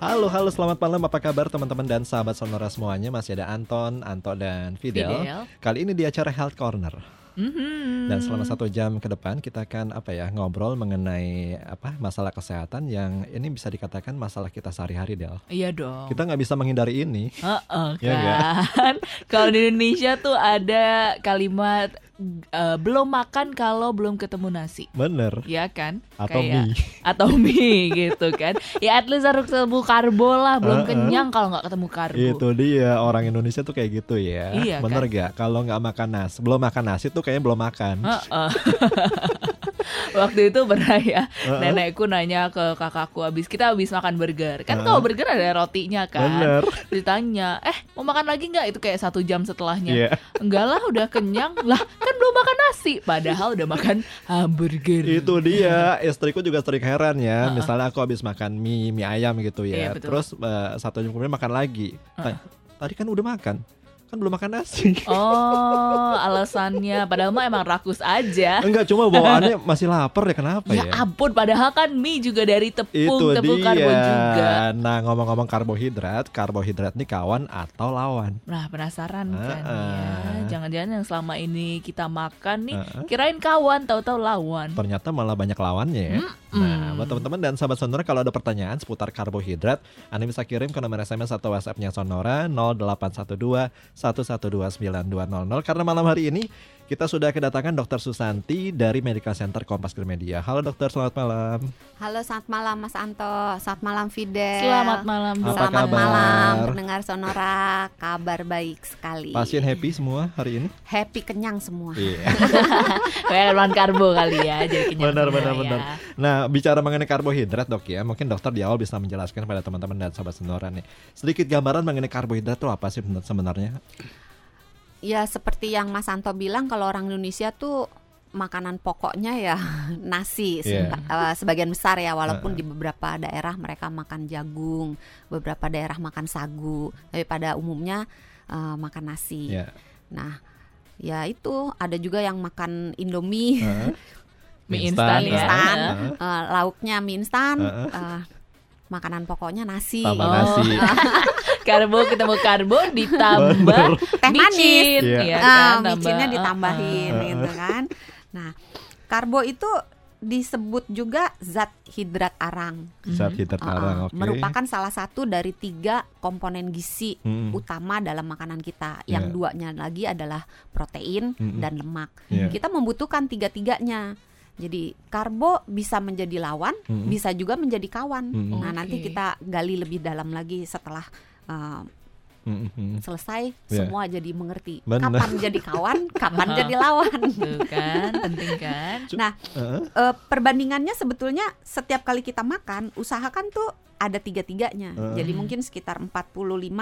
Halo, halo, selamat malam. Apa kabar teman-teman dan sahabat Sonora semuanya? Masih ada Anton, Anto, dan Fidel. Fidel. Kali ini di acara Health Corner. Mhm. Dan selama satu jam ke depan kita akan apa ya ngobrol mengenai apa masalah kesehatan yang ini bisa dikatakan masalah kita sehari-hari Del. Iya dong. Kita nggak bisa menghindari ini. Ya nggak? kan. Kalau di Indonesia tuh ada kalimat eh, belum makan kalau belum ketemu nasi. Bener. Ya kan? Atau Kayak- mie. Atau mie gitu kan. Ya at least harus ketemu karbo lah. Belum Heeh. kenyang kalau nggak ketemu karbo. Itu dia orang Indonesia tuh kayak gitu ya. Iya, Bener gak? Kalau nggak makan nasi, belum makan nasi tuh kayaknya belum makan. Heeh. Waktu itu pernah ya Heeh. Nenekku nanya ke kakakku Abis kita habis makan burger Kan Heeh. kalau burger ada rotinya kan Bener. Ditanya Eh mau makan lagi nggak Itu kayak satu jam setelahnya Iya. Enggak lah udah kenyang Lah kan belum makan nasi Padahal udah makan hamburger Itu dia, istriku juga sering heran ya. Heeh. Misalnya aku habis makan mie, mie ayam gitu Iya, ya. betul. Terus eh, satu jam kemudian makan lagi. Ta- Tadi kan udah makan, kan belum makan nasi. Oh alasannya Padahal mah emang rakus aja Enggak, cuma bawaannya masih lapar ya kenapa Ya ya? ampun Padahal kan mie juga dari tepung Itu Tepung dia. karbo juga Nah, ngomong-ngomong karbohidrat, karbohidrat ini kawan atau lawan? Nah penasaran kan ya. Jangan-jangan yang selama ini kita makan nih Heeh. Kirain kawan tahu-tahu lawan Ternyata malah banyak lawannya ya. Nah, buat teman-teman dan sahabat Sonora kalau ada pertanyaan seputar karbohidrat, Anda bisa kirim ke nomor SMS atau WhatsApp-nya Sonora 0812 112 9200 karena malam hari ini kita sudah kedatangan Dr. Susanti dari Medical Center Kompas Gramedia. Halo dokter, selamat malam. Halo, selamat malam Mas Anto. Selamat malam Fidel. Selamat malam Apa Selamat kabar? malam pendengar Sonora. Kabar baik sekali. Pasien happy semua hari ini? Happy kenyang semua. Iya. Kayak lawan karbo kali ya Jadi kenyang Benar, benar, ya. benar. Nah, bicara mengenai karbohidrat dok ya, mungkin dokter di awal bisa menjelaskan pada teman-teman dan sahabat Sonora nih. Sedikit gambaran mengenai karbohidrat itu apa sih sebenarnya? Ya seperti yang Mas Anto bilang kalau orang Indonesia tuh makanan pokoknya ya nasi Iya. Seba- eh, sebagian besar ya walaupun Heeh. di beberapa daerah mereka makan jagung, beberapa daerah makan sagu, tapi pada umumnya eh, makan nasi. Ya. Nah, ya itu ada juga yang makan Indomie. Heeh. Mie instan ya. instan, Heeh. eh, lauknya mie instan, Heeh. Makanan pokoknya nasi, Tambah Oh. nasi. Karbo ketemu karbo ditambah teh manis, Iya. ya kan, micinnya tambah- ditambahin uh-uh. gitu kan. Nah, karbo itu disebut juga zat hidrat arang, Zat hidrat Uh-uh. arang, oke. merupakan salah satu dari tiga komponen gizi Mm-mm. utama dalam makanan kita. Yang Iya. duanya lagi adalah protein Mm-mm. dan lemak. Iya. Kita membutuhkan tiga-tiganya. Jadi karbo bisa menjadi lawan, Mm-mm. bisa juga menjadi kawan. Mm-mm. Nah nanti Oke. kita gali lebih dalam lagi setelah uh, Mm-mm. selesai Iya. semua jadi mengerti. Benar. Kapan jadi kawan, kapan jadi lawan. Tuh kan penting kan Nah eh, perbandingannya sebetulnya setiap kali kita makan usahakan tuh ada tiga-tiganya. Heeh. Jadi mungkin sekitar 45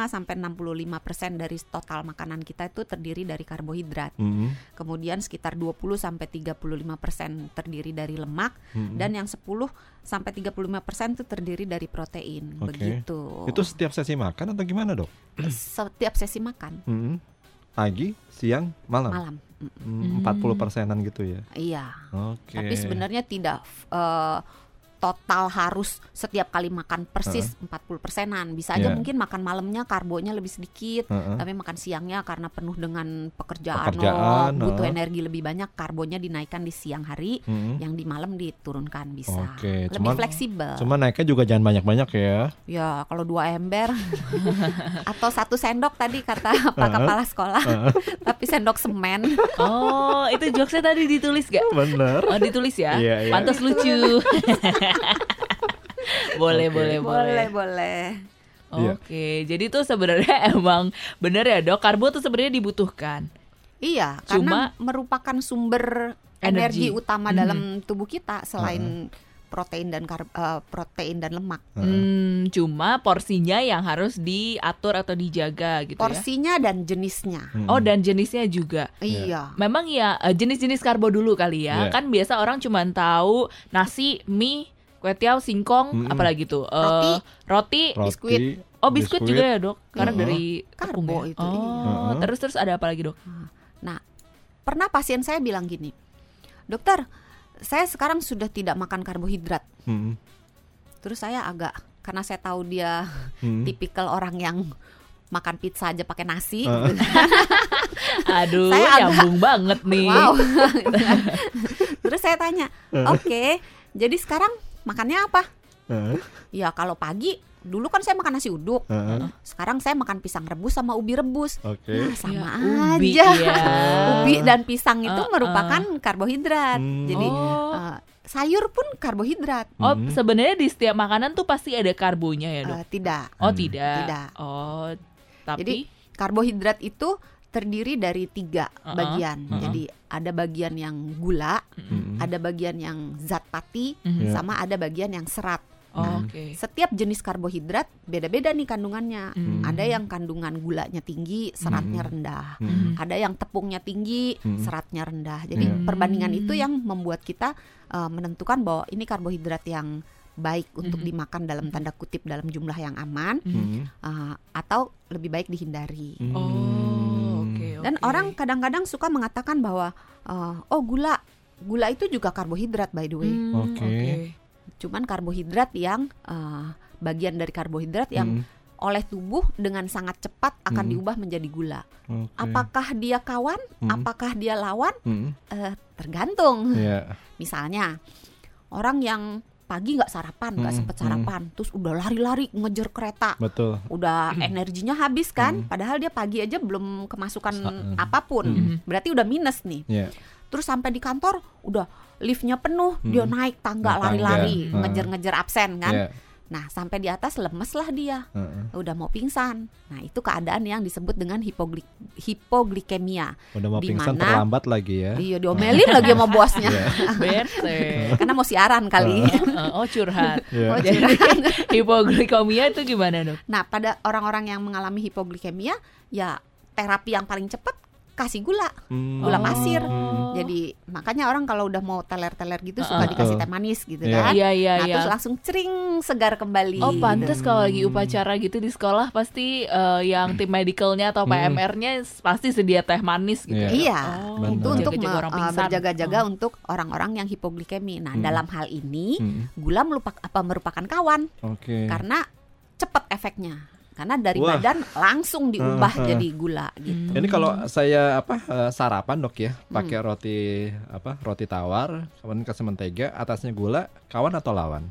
sampai 65 persen dari total makanan kita itu terdiri dari karbohidrat. Mm-mm. Kemudian sekitar 20 sampai 35 persen terdiri dari lemak Mm-mm. dan yang 10 sampai 35 persen itu terdiri dari protein. Oke. Begitu. Itu setiap sesi makan atau gimana dok? setiap sesi makan Mm-mm. Pagi, siang, malam. malam. Mm, Mm, 40 persenan gitu ya. Iya. Oke. Tapi sebenarnya tidak eh, total harus setiap kali makan persis 40 persenan. Bisa aja Iya. mungkin makan malamnya karbonya lebih sedikit, Heeh. tapi makan siangnya karena penuh dengan pekerjaan, Pekerjaan, oh, butuh heeh. energi lebih banyak, karbonya dinaikkan di siang hari, Mm-mm. yang di malam diturunkan bisa. Oke, lebih cuman- fleksibel. Cuma naiknya juga jangan banyak-banyak ya. Ya kalau dua ember atau satu sendok tadi kata Pak Kepala Sekolah, tapi sendok semen. Oh itu jokesnya tadi ditulis gak? Bener. Oh ditulis ya Iya, iya. Pantas lucu Boleh Oke. boleh boleh boleh boleh. Iya. Oke, jadi tuh sebenarnya emang bener ya dok, karbo tuh sebenarnya dibutuhkan. Iya, Cuma- karena merupakan sumber Energi. energi, utama Mhm. dalam tubuh kita selain protein dan kar- eh, protein dan lemak. Hmm, cuma porsinya yang harus diatur atau dijaga gitu ya. Porsinya dan jenisnya. Mm-mm. Oh dan jenisnya juga. Iya. Memang ya eh, jenis-jenis karbo dulu kali ya. Iya. Kan biasa orang cuma tahu nasi, mie, kue tiaw, singkong, Mm-mm. apalagi tuh. Eh, Roti. roti. Roti, biskuit. Oh biskuit, juga ya dok, karena Heeh. dari Karbo tepung ya? itu, Oh iya. terus terus ada apa lagi dok? Nah, pernah pasien saya bilang gini, dokter, saya sekarang sudah tidak makan karbohidrat. Mm-mm. Terus saya agak karena saya tahu dia Hmm. tipikal orang yang makan pizza aja pakai nasi. Heeh. gitu. Aduh, Saya agak- nyambung banget nih. Wow. Terus saya tanya, oke, jadi sekarang makannya apa? Heeh. Ya kalau pagi dulu kan saya makan nasi uduk. Heeh. Sekarang saya makan pisang rebus sama ubi rebus. Oke. Nah, sama Ya, ubi, aja. ya. ubi dan pisang itu Uh-uh. merupakan karbohidrat. Hmm. Jadi Oh. eh, sayur pun karbohidrat. Oh, Hmm. sebenarnya di setiap makanan tuh pasti ada karbonya ya, Dok? Eh, tidak. oh, Hmm. tidak. Tidak. Oh, tapi Jadi karbohidrat itu terdiri dari tiga Uh-uh. bagian. Uh-uh. Jadi ada bagian yang gula, Mm-mm. ada bagian yang zat pati, Mhm. Ya. sama ada bagian yang serat. Oh, Nah, Oke. Setiap jenis karbohidrat beda-beda nih kandungannya. Hmm. Ada yang kandungan gulanya tinggi, seratnya rendah. Mm-mm. Ada yang tepungnya tinggi, Hmm. seratnya rendah. Jadi Iya. perbandingan itu yang membuat kita uh, menentukan bahwa ini karbohidrat yang baik untuk Mhm. dimakan dalam tanda kutip dalam jumlah yang aman Mm-mm. uh, atau lebih baik dihindari. Oh, Dan orang kadang-kadang suka mengatakan bahwa uh, oh gula, gula itu juga karbohidrat by the way. Hmm, Oke. Cuman karbohidrat yang uh, bagian dari karbohidrat yang Mm. oleh tubuh dengan sangat cepat akan Hmm. diubah menjadi gula. Oke. Apakah dia kawan? Hmm. Apakah dia lawan? Mm. Eh, tergantung. Iya. Misalnya orang yang pagi nggak sarapan, nggak Hmm, sempet sarapan, terus udah lari-lari ngejar kereta, Betul. udah energinya habis kan? Hmm. Padahal dia pagi aja belum kemasukan Sa- hmm. apa pun, Hmm. berarti udah minus nih. Iya. Terus sampai di kantor udah liftnya penuh, dia Hmm. naik tangga Naik tangga, lari-lari, hmm. ngejar-ngejar absen kan? Iya. Nah sampai di atas lemes lah dia, Heeh. udah mau pingsan. Nah itu keadaan yang disebut dengan hipoglik hipoglikemia. Udah mau Di pingsan terlambat lagi ya. Iya diomelin lagi sama bosnya, Iya. Bete. karena mau siaran kali. oh, curhat. Iya. Oh, Jadi hipoglikemia itu gimana, Dok? Nah, pada orang-orang yang mengalami hipoglikemia, ya terapi yang paling cepat kasih gula, Hmm. gula pasir. Oh. Jadi makanya orang kalau udah mau teler-teler gitu suka dikasih Betul. teh manis gitu Iya. kan. Iya, iya, Nah, iya. terus langsung cering segar kembali. Oh gitu. pantes kalau lagi upacara gitu di sekolah pasti eh, yang tim medicalnya atau Hmm. PMR-nya pasti sedia teh manis gitu. Dok? Iya, Oh, Benar. itu untuk jaga-jaga me- orang uh, pingsan. berjaga-jaga Oh. untuk orang-orang yang hipoglikemi. Nah, Hmm. dalam hal ini Mm. gula melupak apa merupakan kawan Oke. karena cepat efeknya. Karena dari Wah. badan langsung diubah Uh, uh. jadi gula gitu. Hmm. Ini kalau saya apa eh, sarapan dok ya, pakai roti apa roti tawar, kemudian kasih mentega, atasnya gula, kawan atau lawan?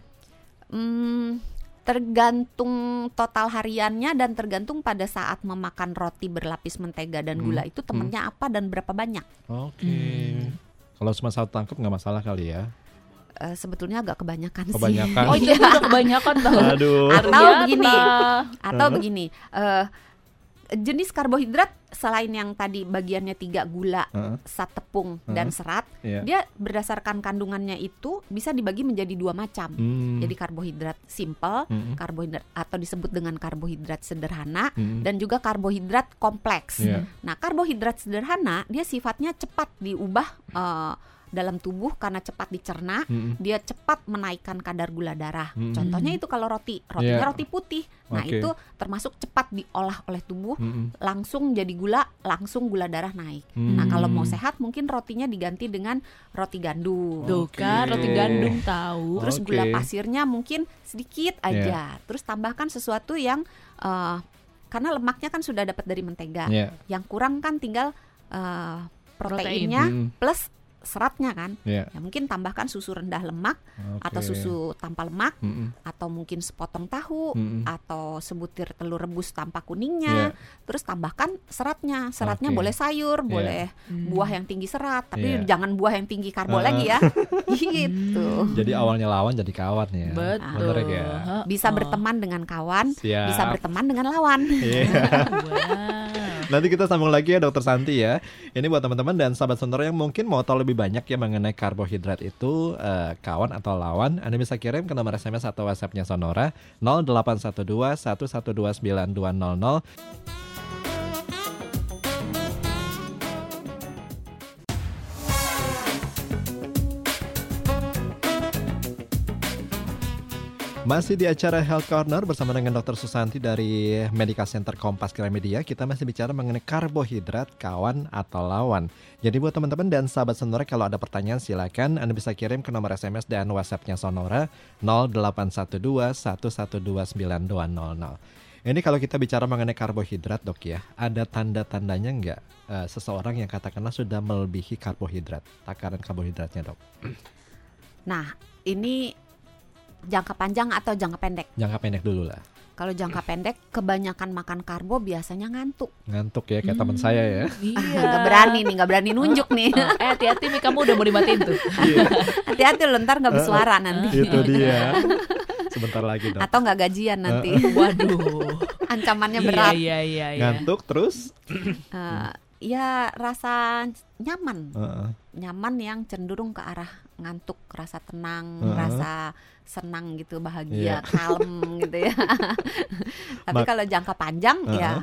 Hmm, tergantung total hariannya dan tergantung pada saat memakan roti berlapis mentega dan gula Hmm. itu temennya apa dan berapa banyak. Oke. Hmm. Kalau cuma satu tangkap nggak masalah kali ya. Eh, sebetulnya agak kebanyakan, Kebanyakan. sih. Oh itu udah kebanyakan tau. Aduh. Atau Ternyata. begini. Atau begini, eh, jenis karbohidrat selain yang tadi bagiannya tiga gula, Heeh, sat tepung dan serat, iya. dia berdasarkan kandungannya itu bisa dibagi menjadi dua macam. Hmm. Jadi karbohidrat simple, Mm-mm. karbohidrat atau disebut dengan karbohidrat sederhana Mm-mm. dan juga karbohidrat kompleks. Iya. Nah, karbohidrat sederhana dia sifatnya cepat diubah eh, dalam tubuh karena cepat dicerna. Mm-mm. Dia cepat menaikkan kadar gula darah. Mm. Contohnya itu kalau roti, rotinya Iya. roti putih. Nah, Oke. itu termasuk cepat diolah oleh tubuh, Mm-mm. langsung jadi gula, langsung gula darah naik. Hmm. Nah, kalau mau sehat mungkin rotinya diganti dengan roti gandum. Tuh kan roti gandum tahu. Terus gula pasirnya mungkin sedikit Iya. aja. Terus tambahkan sesuatu yang eh, karena lemaknya kan sudah dapat dari mentega. Iya. Yang kurang kan tinggal eh, proteinnya Mm-mm. plus seratnya kan. Iya. Ya mungkin tambahkan susu rendah lemak atau Oke. susu tanpa lemak Mm-mm. atau mungkin sepotong tahu Mm-mm. atau sebutir telur rebus tanpa kuningnya. Iya. Terus tambahkan seratnya. Seratnya Oke. boleh sayur, Iya. boleh Hmm. buah yang tinggi serat, tapi Iya. jangan buah yang tinggi karbo Uh-uh. lagi ya. gitu. Jadi awalnya lawan jadi kawan ya. Betul. Bener ya. Bisa berteman dengan kawan, Siap. bisa berteman dengan lawan. Iya. Nanti kita sambung lagi ya Dokter Santi ya. Ini buat teman-teman dan sahabat sonora yang mungkin mau tahu lebih banyak ya mengenai karbohidrat itu eh, kawan atau lawan. Anda bisa kirim ke nomor SMS atau WhatsApp-nya Sonora 0812 112 Masih di acara Health Corner bersama dengan Dr. Susanti dari Medical Center Kompas Gramedia, kita masih bicara mengenai karbohidrat, kawan atau lawan. Jadi buat teman-teman dan sahabat Sonora kalau ada pertanyaan silakan Anda bisa kirim ke nomor SMS dan WhatsApp-nya Sonora 0812 1129200. Ini kalau kita bicara mengenai karbohidrat dok ya, ada tanda-tandanya nggak uh, seseorang yang katakanlah sudah melebihi karbohidrat, takaran karbohidratnya dok? Nah, ini jangka panjang atau jangka pendek? Jangka pendek dulu lah. Kalau jangka pendek, kebanyakan makan karbo biasanya ngantuk. Ngantuk ya, kayak teman saya ya. Iya. Gak berani nih, gak berani nunjuk nih. eh hati-hati nih kamu udah mau dimatiin tuh. Hati-hati lo ntar gak bersuara nanti. Itu dia. Sebentar lagi dok. Atau gak gajian nanti. Waduh. Ancamannya Iya berat. iya iya. iya. Ngantuk terus? Eh, ya rasa nyaman. Heeh. Nyaman yang cenderung ke arah ngantuk, rasa tenang, Heeh. rasa senang gitu, bahagia, kalem gitu ya. Tapi kalau jangka panjang Heeh. ya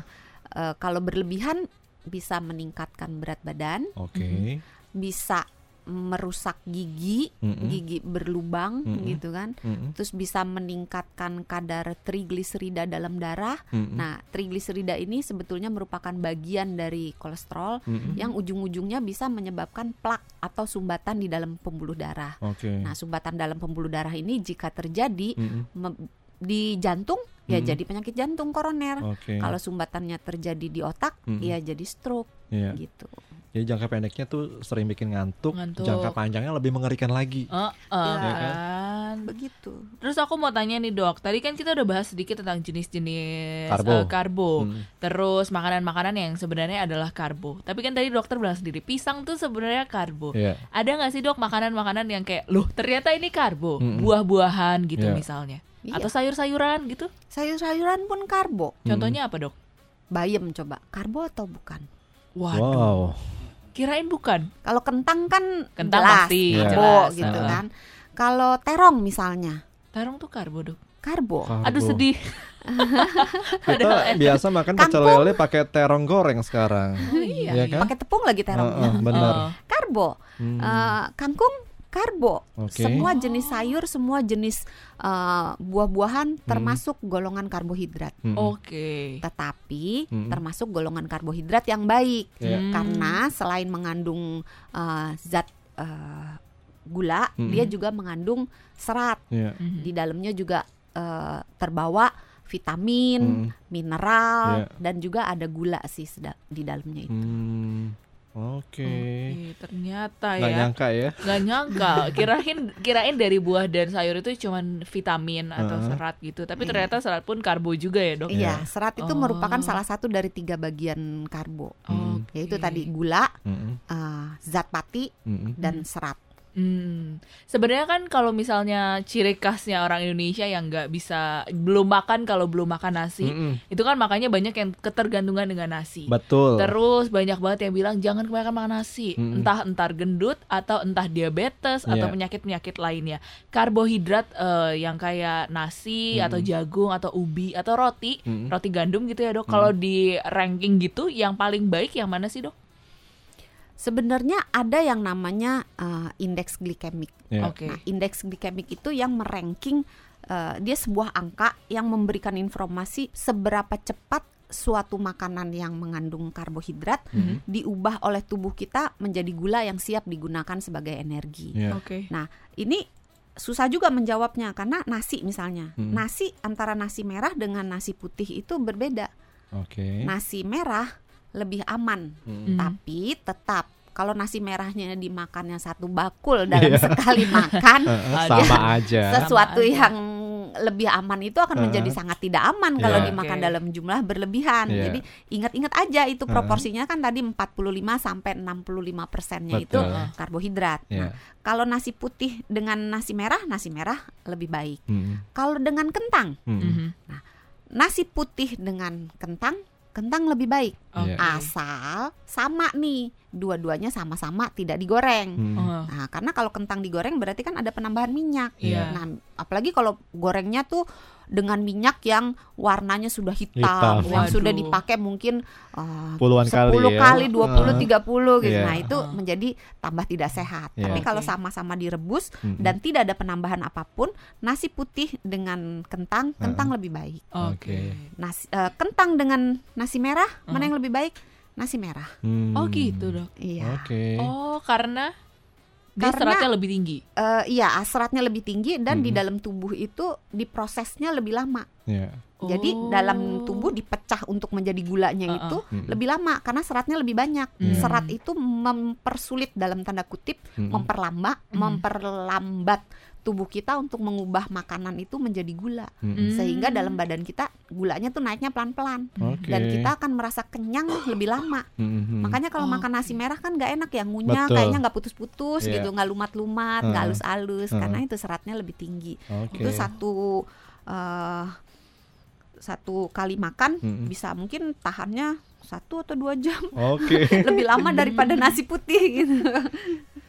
eh, kalau berlebihan bisa meningkatkan berat badan, Oke. bisa merusak gigi, Mm-mm. gigi berlubang Mm-mm. gitu kan. Mm-mm. Terus bisa meningkatkan kadar trigliserida dalam darah. Mm-mm. Nah, trigliserida ini sebetulnya merupakan bagian dari kolesterol Mm-mm. yang ujung-ujungnya bisa menyebabkan plak atau sumbatan di dalam pembuluh darah. Oke. Nah, sumbatan dalam pembuluh darah ini jika terjadi Mm-mm. me- di jantung ya Mm-mm. jadi penyakit jantung koroner. Oke. Kalau sumbatannya terjadi di otak Mm-mm. ya jadi stroke Iya. gitu. Jadi jangka pendeknya tuh sering bikin ngantuk, Ngantuk. jangka panjangnya lebih mengerikan lagi. Oh, Iya. kan. Begitu. Terus aku mau tanya nih dok, tadi kan kita udah bahas sedikit tentang jenis-jenis Karbo. eh, karbo. Mm. Terus makanan-makanan yang sebenarnya adalah karbo. Tapi kan tadi dokter bilang sendiri, pisang tuh sebenarnya karbo. Iya. Ada nggak sih dok makanan-makanan yang kayak, loh ternyata ini karbo, Mm-mm. buah-buahan gitu Iya. misalnya, Iya. atau sayur-sayuran gitu? Sayur-sayuran pun karbo. Contohnya apa dok? Bayem coba, karbo atau bukan? Waduh, Wow. Kirain bukan. Kalau kentang kan Kentang jelas pasti, Iya. karbo jelas. gitu Heeh. kan. Kalau terong misalnya, Terong tuh karbo dok. karbo. Karbo. Aduh sedih. Kita biasa makan pecel lele pakai terong goreng sekarang. Oh iya. Iya kan? Pakai tepung lagi terongnya. Heeh, benar. Oh. Karbo. Hmm. Eh, kangkung karbo. Oke. Semua jenis sayur, semua jenis eh, buah-buahan termasuk golongan karbohidrat. Mm-mm. Oke. Tetapi Mm-mm. termasuk golongan karbohidrat yang baik Iya. Hmm. karena selain mengandung eh, zat eh, gula, Mm-mm. dia juga mengandung serat. Iya. Mhm. Di dalamnya juga eh, terbawa vitamin, Mm. mineral Iya. dan juga ada gula sih di dalamnya itu. Hmm. Oke. Oke, ternyata Nggak ya. nyangka ya. Nggak nyangka, kirain kirain dari buah dan sayur itu cuman vitamin atau Heeh. serat gitu. Tapi Iya. ternyata serat pun karbo juga ya, Dok. Iya, serat itu Oh. merupakan salah satu dari tiga bagian karbo. Oke. yaitu tadi gula, Mm-mm. eh, zat pati, Mm-mm. dan serat. Hmm. Sebenarnya kan kalau misalnya ciri khasnya orang Indonesia yang nggak bisa belum makan kalau belum makan nasi, Mm-mm. itu kan makanya banyak yang ketergantungan dengan nasi. Betul. Terus banyak banget yang bilang jangan kebanyakan makan nasi, Mm-mm. entah entar gendut atau entah diabetes atau Iya. penyakit-penyakit lainnya. Karbohidrat eh, yang kayak nasi Mm-mm. atau jagung atau ubi atau roti, Mm-mm. roti gandum gitu ya dok. Kalau di ranking gitu, yang paling baik yang mana sih dok? Sebenarnya ada yang namanya eh, indeks glikemik. Iya. Oke. Nah, indeks glikemik itu yang meranking eh, dia sebuah angka yang memberikan informasi seberapa cepat suatu makanan yang mengandung karbohidrat Mhm. diubah oleh tubuh kita menjadi gula yang siap digunakan sebagai energi. Iya. Oke. Nah, ini susah juga menjawabnya karena nasi misalnya. Hmm. Nasi antara nasi merah dengan nasi putih itu berbeda. Oke. Nasi merah lebih aman, Mm. Hmm. tapi tetap kalau nasi merahnya dimakannya satu bakul dalam Iya. sekali makan, Ada. sama aja. sesuatu Sama aja. yang lebih aman itu akan Heeh. menjadi sangat tidak aman kalau Iya. dimakan Oke. dalam jumlah berlebihan. Iya. Jadi ingat-ingat aja itu proporsinya kan tadi 45 sampai 65 persennya itu karbohidrat. Iya. Nah, kalau nasi putih dengan nasi merah, nasi merah lebih baik. Mm. Kalau dengan kentang, Mm. Mhm. nasi putih dengan kentang, kentang lebih baik. Iya. Oke. Asal sama nih, dua-duanya sama-sama tidak digoreng. Mm. Oh, Nah, karena kalau kentang digoreng berarti kan ada penambahan minyak. Iya. Nah, apalagi kalau gorengnya tuh dengan minyak yang warnanya sudah hitam, Hitam. yang sudah Waduh. dipakai mungkin uh, Puluhan kali 10 ya. kali, 20, Uh, 30 gitu. iya. Nah, itu Uh. menjadi tambah tidak sehat. Iya. Tapi kalau sama-sama direbus Mm-mm. dan tidak ada penambahan apa pun, nasi putih dengan kentang, kentang lebih baik. Oke. Nasi eh, kentang dengan nasi merah, mana Uh. yang lebih baik? Nasi merah. Hmm. Oh gitu dok. Iya. Oke. Oh karena dia Karena- seratnya lebih tinggi. Eh, iya, seratnya lebih tinggi dan di Mm-mm. dalam tubuh itu diprosesnya lebih lama. Jadi Oh. dalam tubuh dipecah untuk menjadi gulanya Uh-uh. itu Mm-mm. lebih lama karena seratnya lebih banyak. Hmm. Serat itu mempersulit dalam tanda kutip, Mm-mm. memperlambat, Hmm. memperlambat tubuh kita untuk mengubah makanan itu menjadi gula. Mm-mm. Sehingga Hmm. dalam badan kita gulanya tuh naiknya pelan-pelan Oke. dan kita akan merasa kenyang lebih lama. Mm-mm. Makanya kalau Oh. makan nasi merah kan nggak enak ya ngunyah, Betul. kayaknya nggak putus-putus Iya. gitu, nggak lumat-lumat, nggak Heeh. halus-halus Heeh. karena itu seratnya lebih tinggi. Oke. Itu satu eh, satu kali makan Mm-mm. bisa mungkin tahannya satu atau dua jam Oke. lebih lama daripada nasi putih gitu.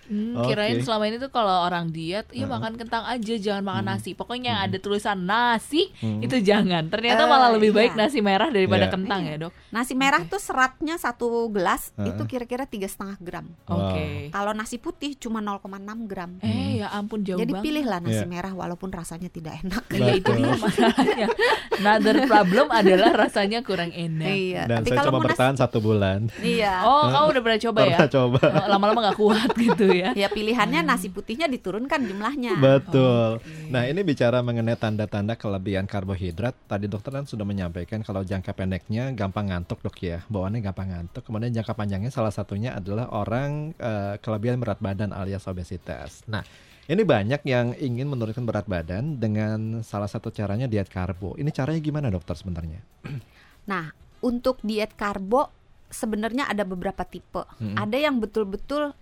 Hmm, Oke. kirain selama ini tuh kalau orang diet, ya Heeh. makan kentang aja, jangan makan Hmm. nasi. Pokoknya Hmm. ada tulisan nasi Hmm. itu jangan. Ternyata Eh, malah lebih baik iya. nasi merah daripada Iya. kentang Iya. ya dok. Nasi merah tuh seratnya satu gelas Heeh. itu kira-kira tiga setengah gram. Wow. Oke. Kalau nasi putih cuma 0,6 gram. Eh ya ampun jauh Jadi banget. pilihlah nasi Iya. merah walaupun rasanya tidak enak. Iya itu dia masalahnya. Another problem adalah rasanya kurang enak. Iya, Dan tapi saya kalau coba bertahan satu bulan. iya. Oh kamu udah pernah coba ya? Pernah coba. Oh, Lama-lama gak kuat gitu ya. Ya pilihannya nasi putihnya diturunkan jumlahnya. Betul. Oke. Nah, ini bicara mengenai tanda-tanda kelebihan karbohidrat. Tadi dokter kan sudah menyampaikan kalau jangka pendeknya gampang ngantuk, Dok ya. Bawaannya gampang ngantuk. Kemudian jangka panjangnya salah satunya adalah orang eh, kelebihan berat badan alias obesitas. Nah, ini banyak yang ingin menurunkan berat badan dengan salah satu caranya diet karbo. Ini caranya gimana, Dokter sebenarnya? Nah, untuk diet karbo sebenarnya ada beberapa tipe. Mm-mm. Ada yang betul-betul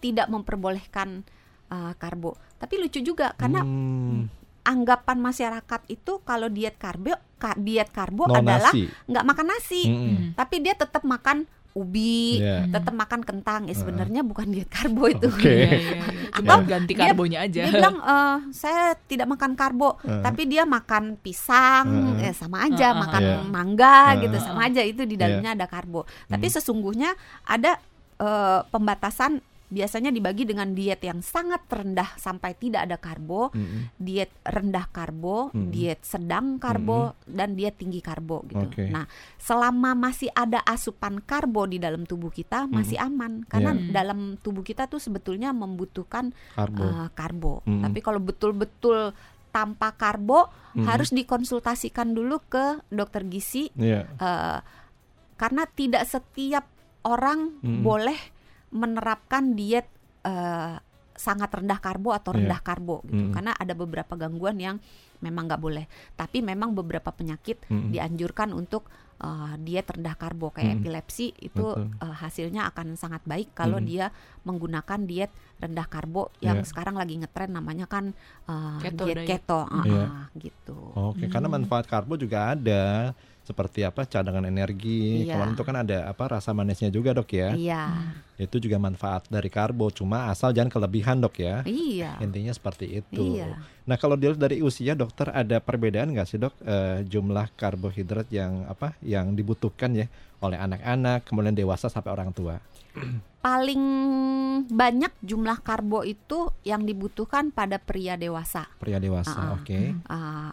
tidak memperbolehkan uh, karbo. Tapi lucu juga karena Hmm, anggapan masyarakat itu kalau diet karbo ka- diet karbo no adalah nggak makan nasi, Mm-mm. Hmm. tapi dia tetap makan ubi, Iya. tetap makan kentang. Ya Uh-uh. sebenarnya bukan diet karbo itu. Cuma Atau ganti dia- karbonya aja. Dia bilang eh, saya tidak makan karbo, Uh. tapi dia makan pisang, Uh-uh. eh, sama aja, Uh-uh. makan Iya. mangga Uh-uh. gitu, sama aja itu di dalamnya ada karbo. Tapi Hmm. sesungguhnya ada eh, pembatasan biasanya dibagi dengan diet yang sangat rendah sampai tidak ada karbo, Mm-mm. diet rendah karbo, Mm-mm. diet sedang karbo, dan diet tinggi karbo gitu. Oke. Nah, selama masih ada asupan karbo di dalam tubuh kita masih aman karena Iya. dalam tubuh kita tuh sebetulnya membutuhkan Karbo. uh, karbo. Mm. Tapi kalau betul-betul tanpa karbo Mm. harus dikonsultasikan dulu ke dokter gizi Iya. uh, karena tidak setiap orang Mm. boleh menerapkan diet uh, sangat rendah karbo atau Iya. rendah karbo gitu. Mm. Karena ada beberapa gangguan yang memang nggak boleh. Tapi memang beberapa penyakit Mm-mm. dianjurkan untuk uh, diet rendah karbo kayak Mm. epilepsi itu Betul. uh, hasilnya akan sangat baik kalau Mm. dia menggunakan diet rendah karbo yang Iya. sekarang lagi ngetren namanya kan uh, Keto diet diet. keto uh, Iya. uh, gitu. Oke, karena Hmm. manfaat karbo juga ada seperti apa cadangan energi. Iya. Kemarin itu kan ada apa rasa manisnya juga dok ya. Iya. Itu juga manfaat dari karbo. Cuma asal jangan kelebihan dok ya. Iya. Intinya seperti itu. Iya. Nah kalau dilihat dari usia dokter ada perbedaan nggak sih dok eh, jumlah karbohidrat yang apa yang dibutuhkan ya oleh anak-anak kemudian dewasa sampai orang tua. Paling banyak jumlah karbo itu yang dibutuhkan pada pria dewasa. Pria dewasa, Ah, ah. oke. Uh,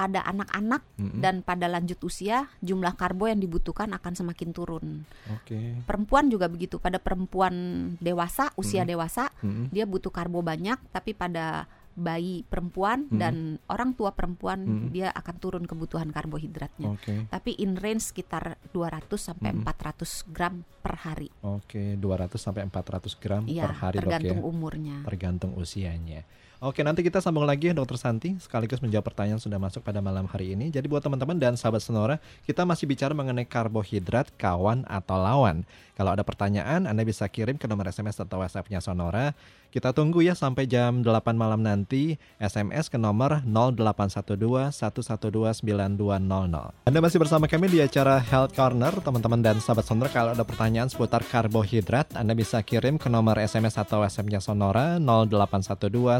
pada anak-anak Mm-mm. dan pada lanjut usia jumlah karbo yang dibutuhkan akan semakin turun. Oke. Perempuan juga begitu. Pada perempuan dewasa, usia Mm. dewasa, Mm-mm. dia butuh karbo banyak, tapi pada bayi perempuan Mm. dan orang tua perempuan Mm. dia akan turun kebutuhan karbohidratnya. Oke. Tapi in range sekitar 200 sampai Mm. 400 gram per hari. Oke, 200 sampai 400 gram Iya, per hari dok ya. tergantung umurnya. tergantung usianya. Oke, nanti kita sambung lagi Dokter Santi sekaligus menjawab pertanyaan yang sudah masuk pada malam hari ini. Jadi buat teman-teman dan sahabat Sonora, kita masih bicara mengenai karbohidrat, kawan atau lawan. Kalau ada pertanyaan, Anda bisa kirim ke nomor SMS atau WhatsApp-nya Sonora. Kita tunggu ya sampai jam 8 malam nanti SMS ke nomor 0812 112 9200. Anda masih bersama kami di acara Health Corner, teman-teman dan sahabat Sonora. Kalau ada pertanyaan seputar karbohidrat, Anda bisa kirim ke nomor SMS atau WhatsApp-nya Sonora 0812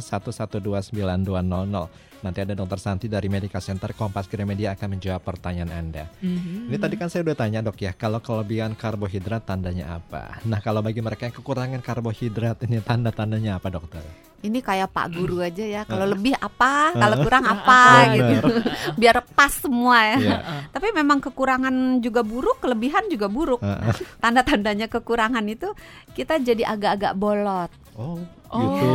1129200. Nanti ada Dokter Santi dari Medical Center Kompas Gramedia akan menjawab pertanyaan Anda. Mhm. Ini tadi kan saya udah tanya dok ya, kalau kelebihan karbohidrat tandanya apa? Nah kalau bagi mereka yang kekurangan karbohidrat ini tanda-tandanya apa dokter? Ini kayak Pak Guru aja ya. Kalau Heeh. lebih apa, kalau Heeh. kurang apa Benar. gitu. Biar pas semua ya. Iya. Tapi memang kekurangan juga buruk, kelebihan juga buruk. Heeh. Tanda-tandanya kekurangan itu kita jadi agak-agak bolot. Oh Oh, gitu.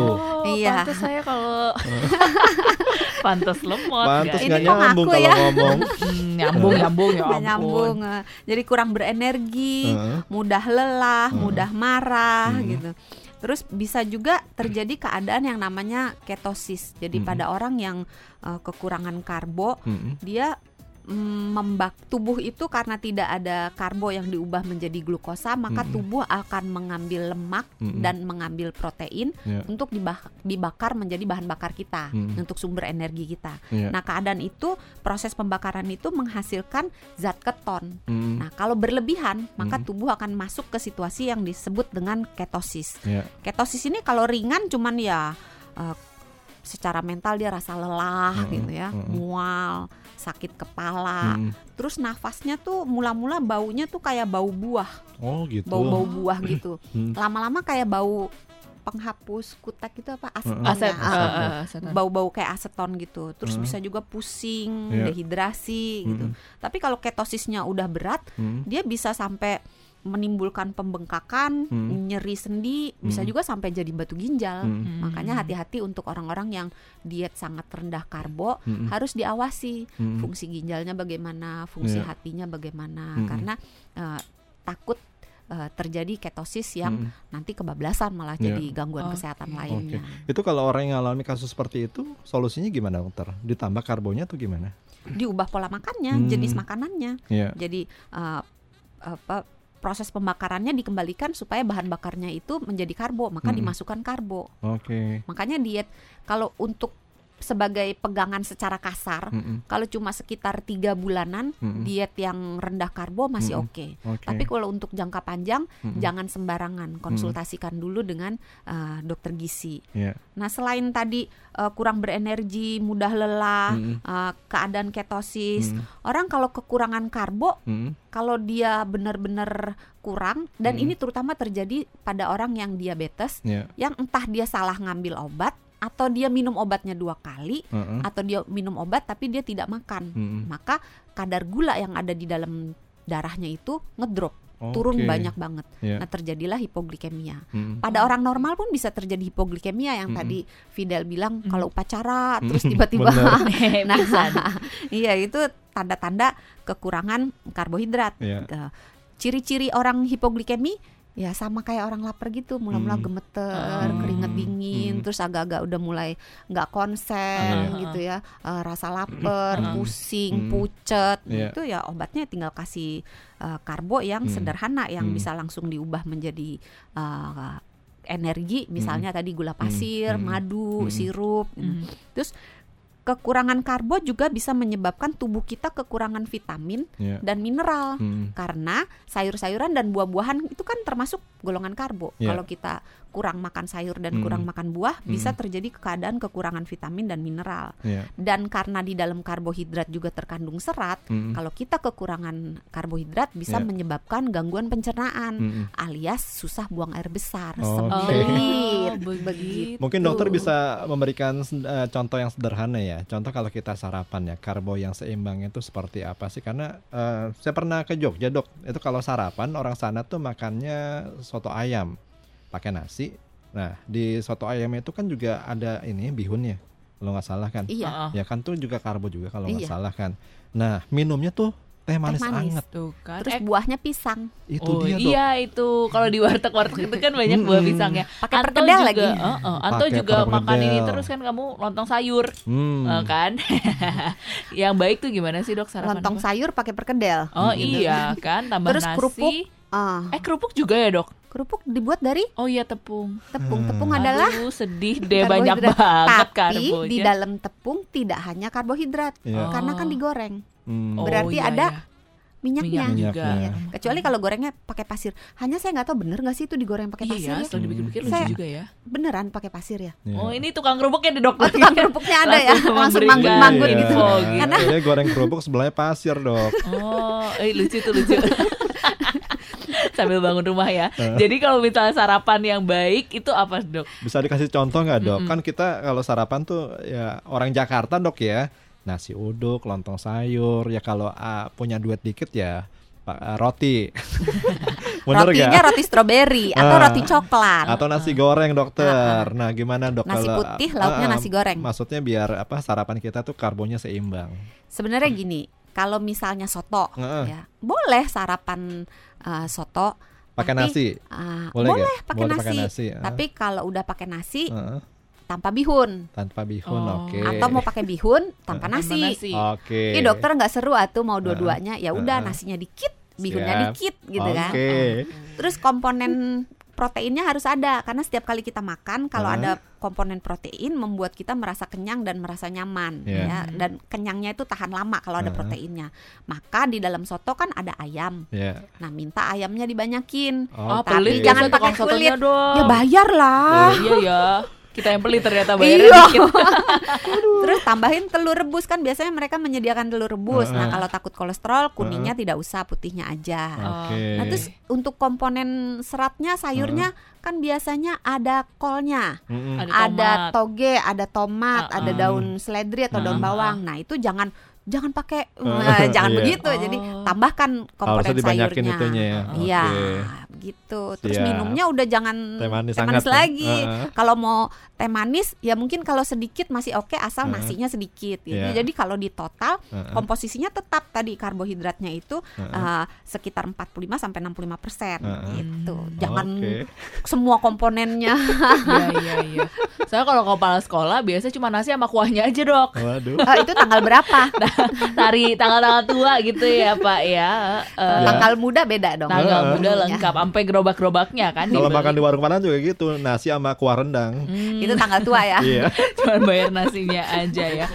Iya. pantas saya kalau pantas lemot. Pantas nggak nyambung ngaku kalau ya? ngomong. Hmm, nyambung, nyambung ya ampun. nyambung. eh. Jadi kurang berenergi, Heeh. mudah lelah, Heeh. mudah marah Hmm. gitu. Terus bisa juga terjadi keadaan yang namanya ketosis. Jadi Hmm. pada orang yang eh, kekurangan karbo, Mm-mm. dia membak tubuh itu karena tidak ada karbo yang diubah menjadi glukosa, maka Mm-mm. tubuh akan mengambil lemak Mm-mm. dan mengambil protein Ya. untuk dibak- dibakar menjadi bahan bakar kita Mm-mm. untuk sumber energi kita. Ya. Nah, keadaan itu proses pembakaran itu menghasilkan zat keton. Mm-mm. Nah, kalau berlebihan, maka Mm. tubuh akan masuk ke situasi yang disebut dengan ketosis. Ya. Ketosis ini kalau ringan cuman ya eh, secara mental dia rasa lelah Mm-mm, gitu ya, mm-mm. mual, sakit kepala. Mm-mm. Terus nafasnya tuh mula-mula baunya tuh kayak bau buah, Oh gitu. bau-bau buah gitu. Hmm. Lama-lama kayak bau penghapus kutek gitu apa aseton. Aset, ya? eh, aseton. bau-bau kayak aseton gitu. Terus Hmm. bisa juga pusing, Iya. dehidrasi gitu. Mm-mm. Tapi kalau ketosisnya udah berat, Mm. dia bisa sampai menimbulkan pembengkakan, Hmm. nyeri sendi, bisa Hmm. juga sampai jadi batu ginjal. Mm. Hmm. Makanya hati-hati untuk orang-orang yang diet sangat rendah karbo Mm-mm. harus diawasi Mm. fungsi ginjalnya bagaimana, fungsi Iya. hatinya bagaimana Mm-mm. karena eh, takut eh, terjadi ketosis yang Mm. nanti kebablasan malah Iya. jadi gangguan Oke. kesehatan Oke. lainnya. Itu kalau orang yang alami kasus seperti itu, solusinya gimana dokter? Ditambah karbonya atau gimana? Diubah pola makannya, Hmm. jenis makanannya. Ya. Jadi eh, apa proses pembakarannya dikembalikan supaya bahan bakarnya itu menjadi karbo, maka Mm-mm. dimasukkan karbo. Oke. Makanya diet kalau untuk sebagai pegangan secara kasar, Mm-mm. kalau cuma sekitar tiga bulanan Mm-mm. diet yang rendah karbo masih Mm-mm. oke. Oke. Tapi kalau untuk jangka panjang Mm-mm. jangan sembarangan, konsultasikan dulu dengan eh, dokter gizi. Ya. Nah selain tadi eh, kurang berenergi, mudah lelah, Mm-mm. eh, keadaan ketosis, Mm. orang kalau kekurangan karbo Mm. kalau dia benar-benar kurang dan Mm. ini terutama terjadi pada orang yang diabetes Ya. yang entah dia salah ngambil obat atau dia minum obatnya dua kali Mm-mm. atau dia minum obat tapi dia tidak makan Mm-mm. maka kadar gula yang ada di dalam darahnya itu ngedrop turun Oke. banyak banget Ya. nah terjadilah hipoglikemia Mm. pada orang normal pun bisa terjadi hipoglikemia yang Mm-mm. tadi Fidel bilang Mm. kalau upacara terus Mm, tiba-tiba nah iya itu tanda-tanda kekurangan karbohidrat Ya. Ke- ciri-ciri orang hipoglikemi ya sama kayak orang lapar gitu mula-mula Hmm. gemeter Hmm. keringet dingin Hmm. terus agak-agak udah mulai nggak konsen Ah. gitu ya Eh, rasa lapar Hmm. pusing Hmm. pucet Iya. itu ya obatnya tinggal kasih eh, karbo yang Hmm. sederhana yang Hmm. bisa langsung diubah menjadi eh, energi misalnya tadi gula pasir Hmm. madu Hmm. sirup gitu. Hmm. Kekurangan karbo juga bisa menyebabkan tubuh kita kekurangan vitamin Ya. dan mineral Mm. karena sayur-sayuran dan buah-buahan itu kan termasuk golongan karbo. Iya. Kalau kita kurang makan sayur dan Mm. kurang makan buah, bisa Mm. terjadi keadaan kekurangan vitamin dan mineral. Ya. Dan karena di dalam karbohidrat juga terkandung serat, Mm. kalau kita kekurangan karbohidrat bisa Iya. menyebabkan gangguan pencernaan Mm. alias susah buang air besar, Oke. sempit. Oh, begitu. Mungkin dokter bisa memberikan eh, contoh yang sederhana ya. Contoh kalau kita sarapan ya, karbo yang seimbang itu seperti apa sih? Karena eh, saya pernah ke Jogja dok, itu kalau sarapan orang sana tuh makannya soto ayam pakai nasi. Nah di soto ayam itu kan juga ada ini bihunnya, kalau nggak salah kan? Iya. Ya kan tuh juga karbo juga kalau nggak Iya. salah kan. Nah minumnya tuh teh manis, manis. anget. Tuh kan. Terus Eh, buahnya pisang. Itu oh dia dok. iya itu kalau di warteg-warteg itu kan banyak buah pisang ya. Pakai perkedel juga, lagi. Heeh, Anto Pakai juga makan ini terus kan kamu lontong sayur, Hmm. eh, kan? yang baik tuh gimana sih dok sarapan? Lontong apa? sayur pakai perkedel. Oh Gitu. iya kan tambah Terus nasi. kerupuk. Ah, Eh kerupuk juga ya dok? Kerupuk dibuat dari Oh iya tepung. tepung. Hmm. Tepung adalah Aduh sedih deh banyak karbohidrat. banget Tapi karbonya. di dalam tepung tidak hanya karbohidrat Iya. karena kan Oh. digoreng. Hmm. Oh, berarti iya, ada iya. minyaknya. Minyak juga. Iya. Kecuali kalau gorengnya pakai pasir. Hanya saya nggak tahu bener nggak sih itu digoreng pakai Iya pasir ya, ya? setelah dipikir-pikir lucu Saya- juga ya. Beneran pakai pasir ya? Iya. Oh ini tukang kerupuknya di dok. Oh tukang kerupuknya ada ya, langsung manggut-manggut Iya. gitu. info gitu. Karena- goreng kerupuk sebelahnya pasir dok. Oh, eh lucu tuh lucu. Sambil bangun rumah ya. Jadi kalau misalnya sarapan yang baik itu apa dok? Bisa dikasih contoh nggak dok? Kan kita kalau sarapan tuh ya orang Jakarta dok ya nasi uduk, lontong sayur. Ya kalau ah, punya duit dikit ya ah, roti. Bener Rotinya nggak? roti stroberi atau roti coklat. Atau nasi goreng dokter. Nah gimana dok Nasi kalau putih, lauknya ah, nasi goreng. Maksudnya biar apa sarapan kita tuh karbonnya seimbang. Sebenarnya gini, kalau misalnya soto, Heeh. ya boleh sarapan uh, soto. Pakai nasi. uh, Boleh boleh, pakai Boleh nasi. pakai nasi, ah. Tapi kalau udah pakai nasi Heeh. tanpa bihun Tanpa bihun, Oh. oke. atau mau pakai bihun tanpa Tambah nasi. nasi. Oke. Ini dokter nggak seru atuh mau dua-duanya. Ya udah Heeh. nasinya dikit, bihunnya Siap. dikit gitu kan. Oke. Terus komponen proteinnya harus ada karena setiap kali kita makan kalau Heeh. ada komponen protein membuat kita merasa kenyang dan merasa nyaman Iya. ya dan kenyangnya itu tahan lama kalau ada proteinnya. Maka di dalam soto kan ada ayam. Ya. Nah, minta ayamnya dibanyakin. Oh. Tapi pelit jangan biasa pakai kulit. dong. Ya bayar lah. Iya ya. Kita yang pelit ternyata bayarnya Iya. dikit. Terus tambahin telur rebus kan biasanya mereka menyediakan telur rebus. Nah, Heeh. kalau takut kolesterol kuningnya tidak usah, putihnya aja. Oke. Nah, terus untuk komponen seratnya sayurnya kan biasanya ada kolnya. Mm-mm. Ada ada tomat. toge, ada tomat, Uh-uh. ada daun seledri atau daun Uh-uh. bawang. Nah, itu jangan jangan pakai Uh, jangan iya. begitu. Jadi Oh. tambahkan komponen Harusnya dibanyakin sayurnya. itunya ya. Iya, Oke. Gitu. Terus Siap. minumnya udah jangan Teh manis hangat ya? lagi. Uh-uh. Kalau mau teh manis ya mungkin kalau sedikit masih oke asal Uh-uh. nasinya sedikit gitu. Iya. Jadi kalau di total Uh-uh. komposisinya tetap tadi karbohidratnya itu Uh-uh. eh, sekitar 45 sampai 65 persen Uh-uh. gitu. Jangan Oke. semua komponennya. Iya iya iya. Saya kalau kepala sekolah biasa cuma nasi sama kuahnya aja dok. Waduh. Eh, itu tanggal berapa? Tari tanggal-tanggal tua gitu ya Pak ya. Eh, Ya. Tanggal muda beda dong. Tanggal Heeh. muda lengkap sampai gerobak-gerobaknya kan. Kalau makan di warung Padang juga gitu, nasi sama kuah rendang. Hmm, Itu tanggal tua ya. Iya. cuma bayar nasinya aja ya.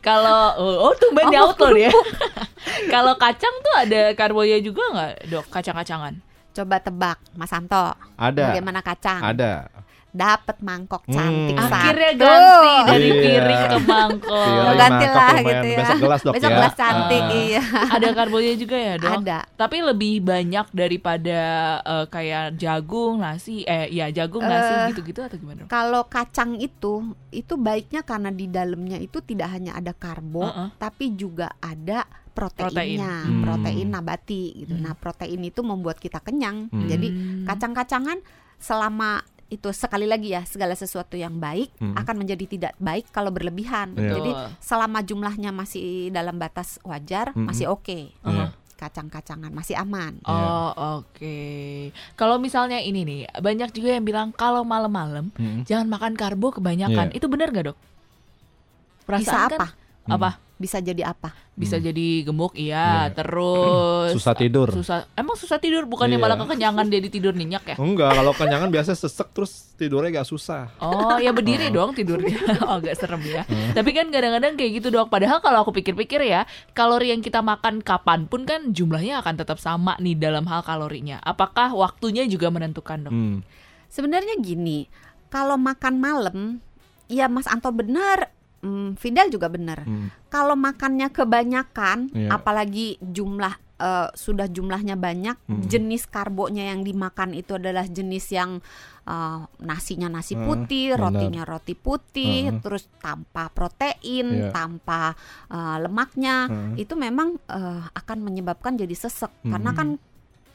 Kalau oh, oh tumben di auto dia. Kalau kacang tuh ada karbonya juga nggak dok? Kacang-kacangan. Coba tebak, Mas Santo. Ada. Bagaimana kacang? Ada. Dapat mangkok Hmm. cantik satu. Akhirnya ganti dari Iya. piring ke mangkok. Piring, ganti mangkok, lah gitu ya. Besok gelas, Dok, Besok ya. gelas cantik, Ah. iya. Ada karbonya juga ya dok? Ada. Tapi lebih banyak daripada eh, kayak jagung, nasi, eh ya jagung, nasi Eh, gitu-gitu atau gimana? dok? Kalau kacang itu, itu baiknya karena di dalamnya itu tidak hanya ada karbo, Uh-uh. tapi juga ada proteinnya, Protein. Hmm. protein nabati gitu. Hmm. Nah, protein itu membuat kita kenyang. Hmm. Jadi Hmm. kacang-kacangan selama itu sekali lagi ya segala sesuatu yang baik Hmm. akan menjadi tidak baik kalau berlebihan. Iya. Jadi selama jumlahnya masih dalam batas wajar Hmm. masih oke. Iya. Kacang-kacangan masih aman. Oh oke. Kalau misalnya ini nih, banyak juga yang bilang kalau malam-malam Mm. jangan makan karbo kebanyakan. Iya. Itu benar gak dok? Bisa Perasaan kan- apa? Apa? Bisa jadi apa? Bisa Hmm. jadi gemuk, iya. Iya. Terus Susah tidur. Susah. Emang susah tidur? Bukannya Iya. malah kekenyangan jadi tidur nyenyak ya? Enggak, kalau kenyangan biasa sesek terus tidurnya gak susah. Oh ya berdiri dong tidurnya Oh agak serem ya Tapi kan kadang-kadang kayak gitu dok Padahal kalau aku pikir-pikir ya Kalori yang kita makan kapan pun kan jumlahnya akan tetap sama nih dalam hal kalorinya Apakah waktunya juga menentukan dok? Hmm. Sebenarnya gini, kalau makan malam, ya Mas Anto benar, hmm, Fidel juga benar. Hmm. Kalau makannya kebanyakan, Iya. apalagi jumlah eh, sudah jumlahnya banyak, Hmm. jenis karbonya yang dimakan itu adalah jenis yang eh, nasinya nasi Ah, putih, benar. rotinya roti putih, Ah. terus tanpa protein, Iya. tanpa eh, lemaknya, Ah. itu memang eh, akan menyebabkan jadi sesek karena Hmm. kan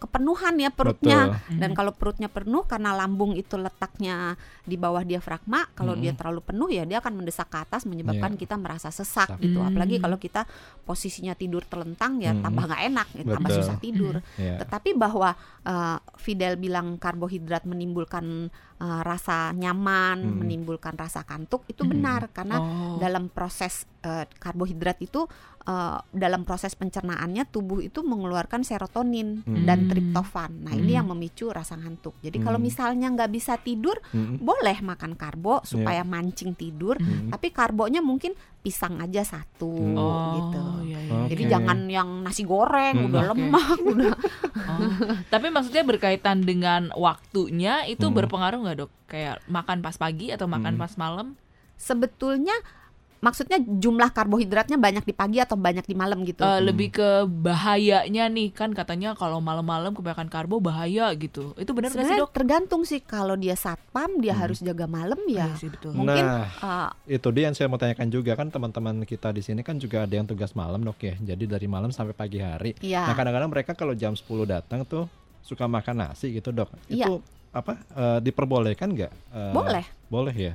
kepenuhan ya perutnya. Betul. Dan kalau perutnya penuh karena lambung itu letaknya di bawah diafragma, kalau dia Mm-mm. terlalu penuh ya dia akan mendesak ke atas menyebabkan Iya. kita merasa sesak Sesak. gitu. Apalagi Mm. kalau kita posisinya tidur telentang ya Mm-mm. tambah nggak enak, ya, tambah susah tidur. Iya. Tetapi bahwa uh, Fidel bilang karbohidrat menimbulkan uh, rasa nyaman, Mm. menimbulkan rasa kantuk itu Mm. benar karena Oh. dalam proses uh, karbohidrat itu uh, dalam proses pencernaannya tubuh itu mengeluarkan serotonin Hmm. dan Hmm. triptofan. Nah ini Hmm. yang memicu rasa ngantuk. Jadi kalau Hmm. misalnya nggak bisa tidur, Hmm. boleh makan karbo supaya mancing tidur. Hmm. Tapi karbonya mungkin pisang aja satu Hmm. Oh, gitu. iya, iya, Oke. Jadi jangan yang nasi goreng Hmm. udah Oke. lemak udah. Oh. Tapi maksudnya berkaitan dengan waktunya itu Hmm. berpengaruh nggak dok? Kayak makan pas pagi atau makan Hmm. pas malam? Sebetulnya maksudnya jumlah karbohidratnya banyak di pagi atau banyak di malam gitu. Eh, Lebih ke bahayanya nih kan katanya kalau malam-malam kebanyakan karbo bahaya gitu. Itu benar nggak sih Sebenarnya dok? tergantung sih kalau dia satpam dia Hmm. harus jaga malam ya. Iya sih betul. Mungkin Nah, uh, itu dia yang saya mau tanyakan juga kan teman-teman kita di sini kan juga ada yang tugas malam dok ya. Jadi dari malam sampai pagi hari. ya Nah kadang-kadang mereka kalau jam 10 datang tuh suka makan nasi gitu dok. Iya. Itu apa eh, diperbolehkan nggak? Eh, boleh. Boleh ya.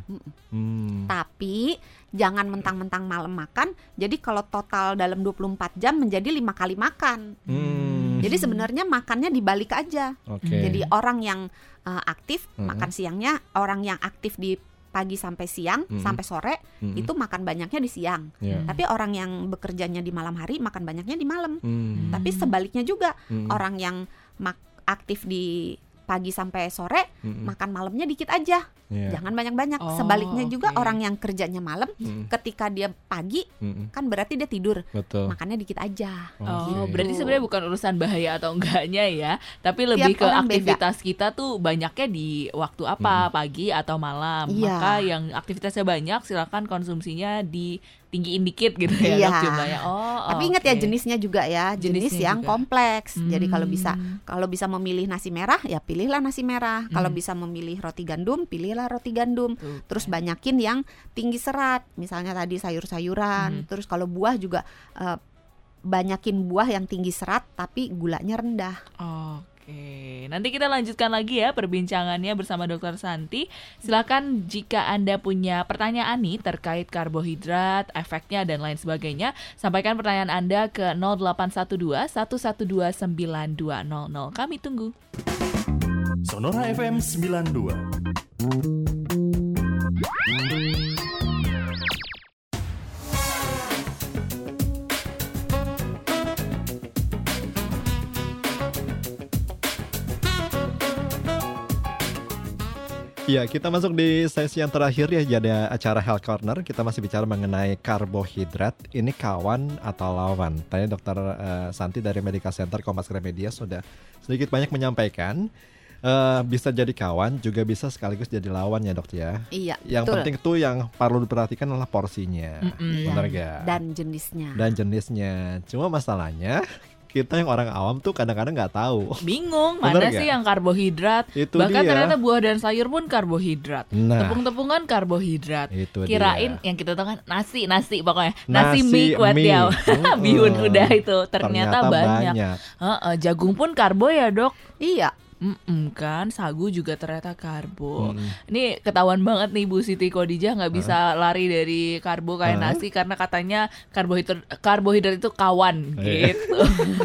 Hmm. Tapi jangan mentang-mentang malam makan. Jadi kalau total dalam 24 jam menjadi lima kali makan. Hmm. Jadi sebenarnya makannya dibalik aja. Oke. Jadi orang yang uh, aktif Mm-mm. makan siangnya, orang yang aktif di pagi sampai siang Mm-mm. sampai sore Mm-mm. itu makan banyaknya di siang. Hmm. Tapi orang yang bekerjanya di malam hari makan banyaknya di malam. Hmm. Tapi sebaliknya juga Hmm. orang yang mak- aktif di pagi sampai sore Mm-mm. makan malamnya dikit aja. Iya. Jangan banyak-banyak. Oh, Sebaliknya juga orang yang kerjanya malam Mm-mm. ketika dia pagi Mm-mm. kan berarti dia tidur. Betul. Makannya dikit aja. Oh, Oke. berarti sebenarnya bukan urusan bahaya atau enggaknya ya, tapi lebih ke orang beda. aktivitas kita tuh banyaknya di waktu apa, pagi atau malam. Iya. Maka yang aktivitasnya banyak silakan konsumsinya di tinggiin dikit gitu ya Iya. dok jumlahnya. Oh, Tapi ingat ya jenisnya juga ya, jenis Jenisnya yang juga. kompleks. Jadi kalau bisa Hmm. kalau bisa memilih nasi merah ya pilihlah nasi merah. Kalau Hmm. bisa memilih roti gandum, pilihlah roti gandum. Tuh, Terus kan. banyakin yang tinggi serat, misalnya tadi sayur-sayuran. Hmm. Terus kalau buah juga eh, banyakin buah yang tinggi serat tapi gulanya rendah. Oke, nanti kita lanjutkan lagi ya perbincangannya bersama Dr. Santi. Silakan jika Anda punya pertanyaan nih terkait karbohidrat, efeknya dan lain sebagainya, sampaikan pertanyaan Anda ke 0812 112 9200. Kami tunggu. Sonora FM 92. Ya, kita masuk di sesi yang terakhir ya, jadi acara Health Corner. Kita masih bicara mengenai karbohidrat. Ini kawan atau lawan? Tadi Dokter eh, Santi dari Medical Center Kompas Gramedia sudah sedikit banyak menyampaikan eh, bisa jadi kawan, juga bisa sekaligus jadi lawan ya dok ya. Iya, Yang betul. penting tuh yang perlu diperhatikan adalah porsinya, Mm-mm. benar Iya. gak? Dan jenisnya. Dan jenisnya. Cuma masalahnya kita yang orang awam tuh kadang-kadang nggak tahu. Bingung Bener mana nggak? sih yang karbohidrat? Itu Bahkan dia. ternyata buah dan sayur pun karbohidrat. Nah, Tepung-tepungan karbohidrat. itu Kirain dia. yang kita tahu kan nasi nasi pokoknya nasi, Nasi, mie kuat mie. ya bihun udah itu ternyata, banyak, banyak. Heeh, jagung pun karbo ya dok Iya, Mm-mm, kan sagu juga ternyata karbo Mm-mm. ini ketahuan banget nih Bu Siti Kodijah nggak bisa lari dari karbo kayak Hah? nasi karena katanya karbohidrat karbohidrat itu kawan Iya. gitu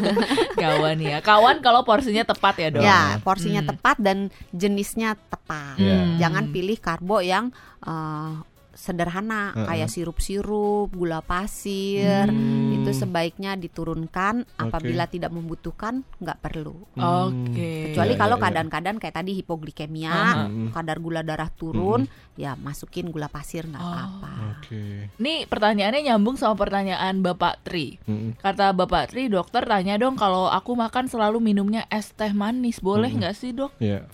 kawan ya kawan kalau porsinya tepat ya dok ya porsinya Hmm. tepat dan jenisnya tepat. Iya. Jangan pilih karbo yang eh, sederhana Heeh. kayak sirup-sirup, gula pasir. Hmm. Itu sebaiknya diturunkan apabila tidak membutuhkan nggak perlu. Oke. Kecuali Iya, kalau iya. keadaan-keadaan kayak tadi hipoglikemia, Aha. Mm-mm. kadar gula darah turun, ya masukin gula pasir nggak Oh. apa-apa. Oke. Nih pertanyaannya nyambung sama pertanyaan Bapak Tri. Mm-mm. Kata Bapak Tri, dokter tanya dong kalau aku makan selalu minumnya es teh manis, boleh Mm-mm. nggak sih dok? Iya.